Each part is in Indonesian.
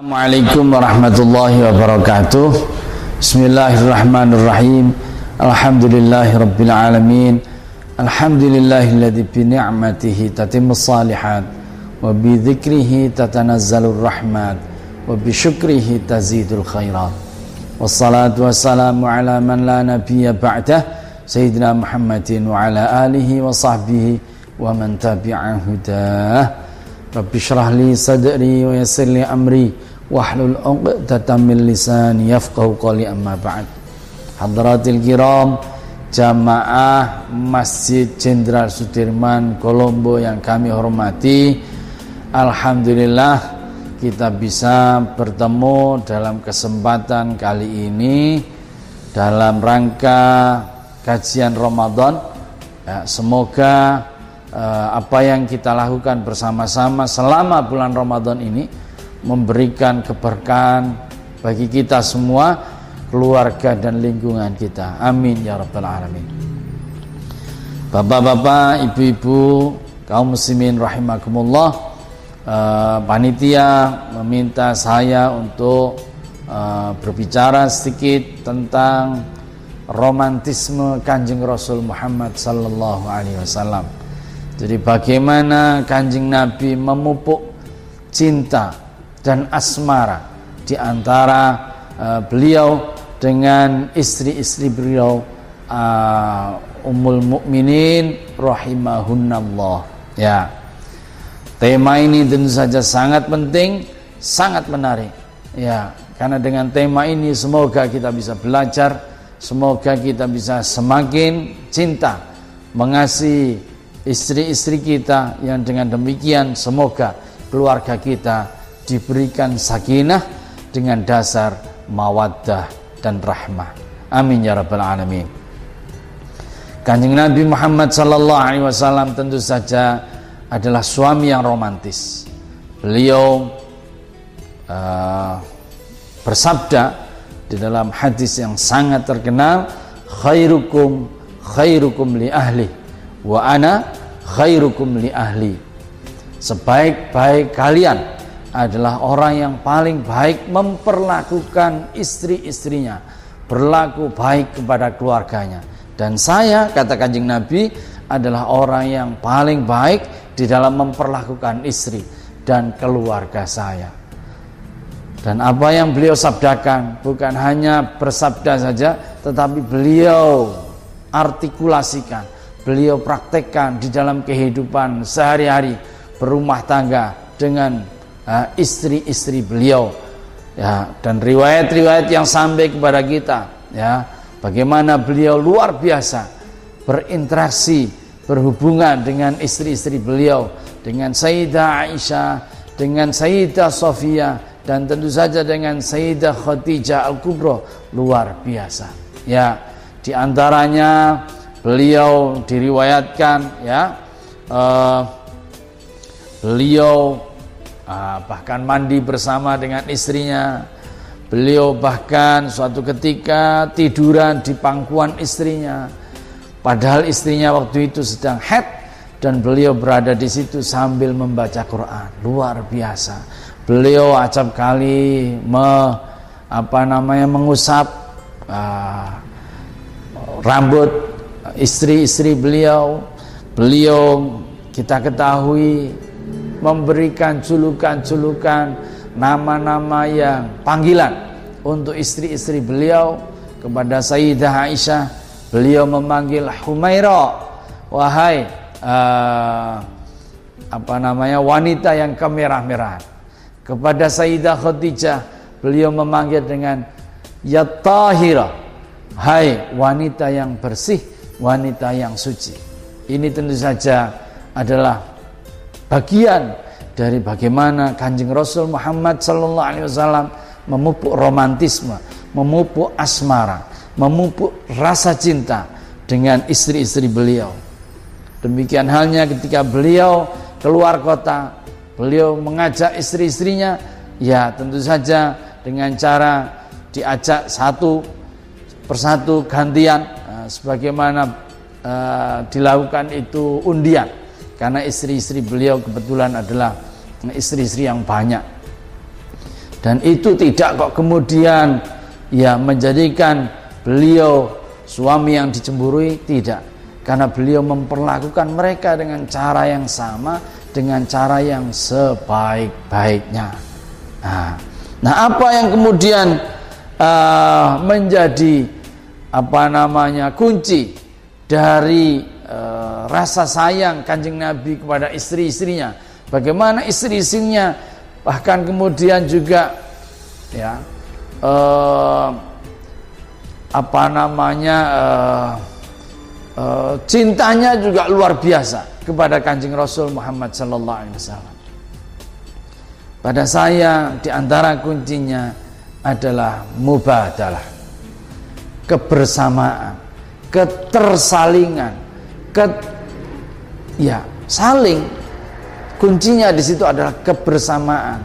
Assalamualaikum warahmatullahi wabarakatuh Bismillahirrahmanirrahim Alhamdulillahi rabbil alamin Alhamdulillahilladzi bi ni'matihi tatimmus salihat wa bi dzikrihi tatanazzalur rahmat wa bi syukrihi tazidul khairat Wassalatu wassalamu ala man la nabiyya ba'dah Sayyidina Muhammadin wa ala alihi wa sahbihi wa man tabi'a hudah Rabbi syrah li sadri wa yassir li amri wahlul 'uqdatam min lisani yafqahu qawli amma ba'd. Hadratil kiram jamaah Masjid Jenderal Sudirman Kolombo yang kami hormati. Alhamdulillah kita bisa bertemu dalam kesempatan kali ini dalam rangka kajian Ramadan. Ya, semoga uh, apa yang kita lakukan bersama-sama selama bulan Ramadan ini memberikan keberkahan bagi kita semua, keluarga dan lingkungan kita. Amin ya rabbal alamin. Bapak-bapak, ibu-ibu, kaum muslimin rahimakumullah, uh, panitia meminta saya untuk uh, berbicara sedikit tentang romantisme Kanjeng Rasul Muhammad sallallahu alaihi wasallam. Jadi bagaimana Kanjeng Nabi memupuk cinta dan asmara di antara uh, beliau dengan istri-istri beliau uh, Ummul Mukminin rahimahunallah. Ya. Tema ini tentu saja sangat penting, sangat menarik. Ya, karena dengan tema ini semoga kita bisa belajar, semoga kita bisa semakin cinta mengasihi istri-istri kita yang dengan demikian semoga keluarga kita diberikan sakinah dengan dasar mawaddah dan rahmah. Amin ya rabbal alamin. Kanjeng Nabi Muhammad sallallahu alaihi wasallam tentu saja adalah suami yang romantis. Beliau uh, bersabda di dalam hadis yang sangat terkenal, khairukum khairukum li ahli wa ana khairukum li ahli. Sebaik-baik kalian adalah orang yang paling baik memperlakukan istri-istrinya, berlaku baik kepada keluarganya. Dan saya, kata kanjeng Nabi, adalah orang yang paling baik di dalam memperlakukan istri dan keluarga saya. Dan apa yang beliau sabdakan bukan hanya bersabda saja, tetapi beliau artikulasikan, beliau praktekkan di dalam kehidupan sehari-hari berumah tangga dengan istri-istri beliau ya dan riwayat-riwayat yang sampai kepada kita ya bagaimana beliau luar biasa berinteraksi berhubungan dengan istri-istri beliau dengan Sayyidah Aisyah dengan Sayyidah Sofia dan tentu saja dengan Sayyidah Khadijah Al-Kubra luar biasa ya. Di antaranya beliau diriwayatkan ya uh, beliau ah, bahkan mandi bersama dengan istrinya. Beliau bahkan suatu ketika tiduran di pangkuan istrinya. Padahal istrinya waktu itu sedang head dan beliau berada di situ sambil membaca Quran. Luar biasa. Beliau acap kali me, apa namanya mengusap uh, rambut istri-istri beliau. Beliau kita ketahui memberikan julukan-julukan nama-nama yang panggilan untuk istri-istri beliau. Kepada Sayyidah Aisyah beliau memanggil Humaira. Wahai uh, apa namanya wanita yang kemerah-merahan. Kepada Sayyidah Khadijah beliau memanggil dengan ya tahira hai wanita yang bersih wanita yang suci. Ini tentu saja adalah bagian dari bagaimana Kanjeng Rasul Muhammad sallallahu alaihi wasallam memupuk romantisme, memupuk asmara, memupuk rasa cinta dengan istri-istri beliau. Demikian halnya ketika beliau keluar kota, beliau mengajak istri-istrinya, ya tentu saja dengan cara diajak satu persatu gantian, uh, sebagaimana uh, dilakukan itu undian karena istri-istri beliau kebetulan adalah istri-istri yang banyak. Dan itu tidak kok kemudian ya menjadikan beliau suami yang dicemburui tidak. Karena beliau memperlakukan mereka dengan cara yang sama, dengan cara yang sebaik-baiknya. Nah, nah apa yang kemudian uh, menjadi apa namanya kunci dari rasa sayang kanjeng Nabi kepada istri-istrinya? Bagaimana istri-istrinya bahkan kemudian juga ya uh, apa namanya uh, uh, cintanya juga luar biasa kepada kanjeng Rasul Muhammad Sallallahu Alaihi Wasallam. Pada saya di antara kuncinya adalah mubadalah, kebersamaan, ketersalingan, ket ya saling Kuncinya di situ adalah kebersamaan,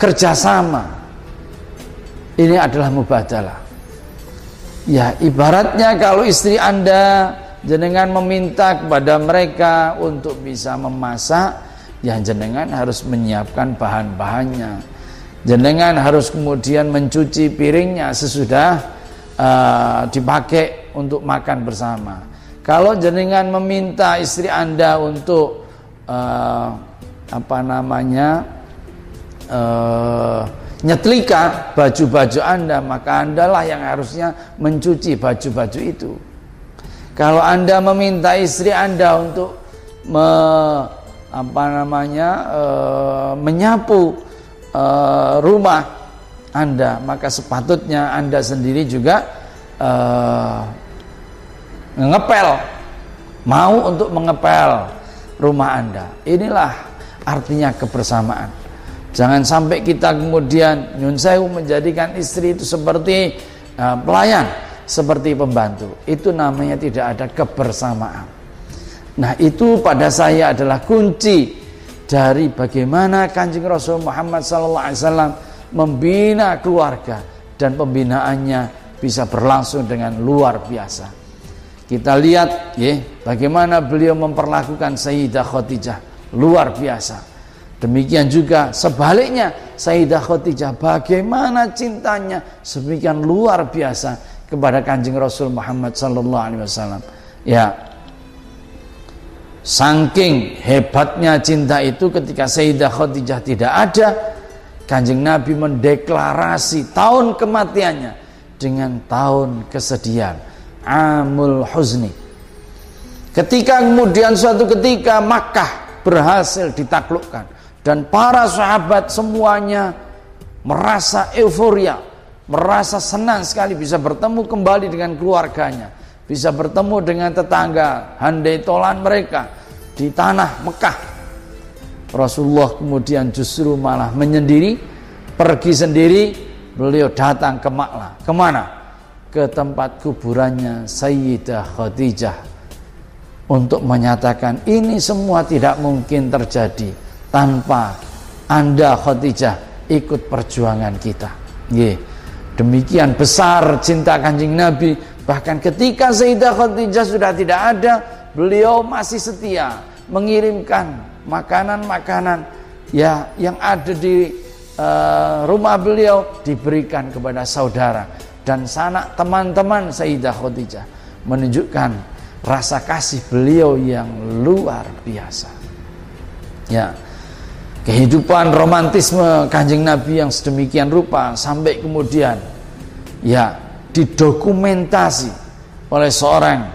kerjasama. Ini adalah mubadalah. Ya, ibaratnya kalau istri Anda jenengan meminta kepada mereka untuk bisa memasak, ya jenengan harus menyiapkan bahan-bahannya. Jenengan harus kemudian mencuci piringnya sesudah uh, dipakai untuk makan bersama. Kalau jenengan meminta istri Anda untuk uh, apa namanya uh, nyetlika baju-baju Anda, maka Anda lah yang harusnya mencuci baju-baju itu. Kalau Anda meminta istri Anda untuk me, apa namanya uh, menyapu uh, rumah Anda, maka sepatutnya Anda sendiri juga uh, ngepel, mau untuk mengepel rumah Anda. Inilah artinya kebersamaan. Jangan sampai kita kemudian nyun menjadikan istri itu seperti uh, pelayan, seperti pembantu. Itu namanya tidak ada kebersamaan. Nah, itu pada saya adalah kunci dari bagaimana Kanjeng Rasul Muhammad SAW membina keluarga dan pembinaannya bisa berlangsung dengan luar biasa. Kita lihat ya, bagaimana beliau memperlakukan Sayyidah Khadijah luar biasa. Demikian juga sebaliknya Sayyidah Khadijah bagaimana cintanya sedemikian luar biasa kepada Kanjeng Rasul Muhammad sallallahu alaihi wasallam. Ya. Saking hebatnya cinta itu ketika Sayyidah Khadijah tidak ada, Kanjeng Nabi mendeklarasi tahun kematiannya dengan tahun kesedihan amul huzni. Ketika kemudian suatu ketika Makkah berhasil ditaklukkan dan para sahabat semuanya merasa euforia, merasa senang sekali bisa bertemu kembali dengan keluarganya, bisa bertemu dengan tetangga, handai tolan mereka di tanah Mekah. Rasulullah kemudian justru malah menyendiri, pergi sendiri, beliau datang ke Maklah. Ke mana? Ke tempat kuburannya Sayyidah Khadijah untuk menyatakan ini semua tidak mungkin terjadi tanpa Anda Khadijah ikut perjuangan kita. Ye. Demikian besar cinta Kanjeng Nabi bahkan ketika Sayyidah Khadijah sudah tidak ada, beliau masih setia mengirimkan makanan-makanan ya yang ada di uh, rumah beliau diberikan kepada saudara dan sanak teman-teman Sayyidah Khadijah menunjukkan rasa kasih beliau yang luar biasa. Ya. Kehidupan romantisme Kanjeng Nabi yang sedemikian rupa sampai kemudian ya didokumentasi oleh seorang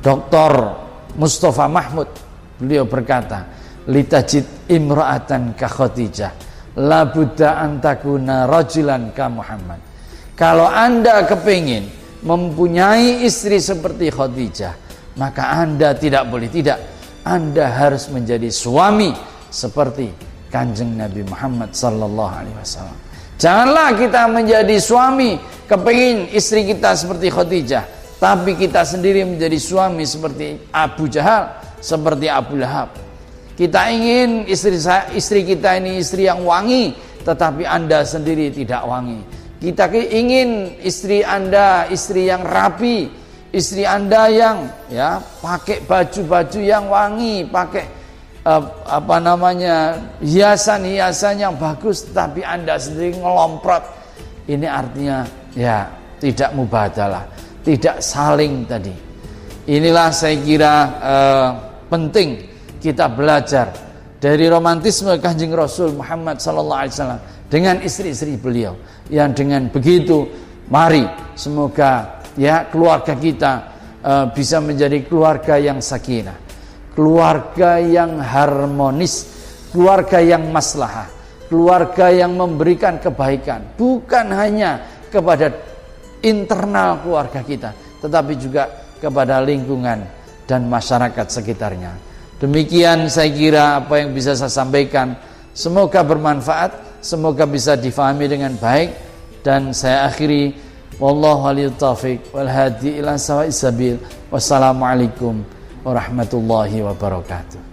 Dr. Mustafa Mahmud. Beliau berkata, "Litajid imra'atan ka Khadijah, la budda antakuna rajulan ka Muhammad." Kalau Anda kepingin mempunyai istri seperti Khadijah, maka Anda tidak boleh tidak. Anda harus menjadi suami seperti Kanjeng Nabi Muhammad sallallahu alaihi wasallam. Janganlah kita menjadi suami kepingin istri kita seperti Khadijah, tapi kita sendiri menjadi suami seperti Abu Jahal, seperti Abu Lahab. Kita ingin istri istri kita ini istri yang wangi, tetapi Anda sendiri tidak wangi. Kita ingin istri Anda istri yang rapi, istri Anda yang ya pakai baju-baju yang wangi, pakai apa namanya hiasan-hiasan yang bagus tapi Anda sendiri ngelomprot. Ini artinya ya tidak mubadalah tidak saling tadi. Inilah saya kira uh, penting kita belajar dari romantisme kanjeng Rasul Muhammad sallallahu alaihi wasallam dengan istri-istri beliau yang dengan begitu mari semoga ya keluarga kita uh, bisa menjadi keluarga yang sakinah keluarga yang harmonis, keluarga yang maslahah, keluarga yang memberikan kebaikan, bukan hanya kepada internal keluarga kita, tetapi juga kepada lingkungan dan masyarakat sekitarnya. Demikian saya kira apa yang bisa saya sampaikan. Semoga bermanfaat, semoga bisa difahami dengan baik dan saya akhiri wallahu taufiq wal hadi ila sawa'is sabil. Wassalamualaikum warahmatullahi wabarakatuh.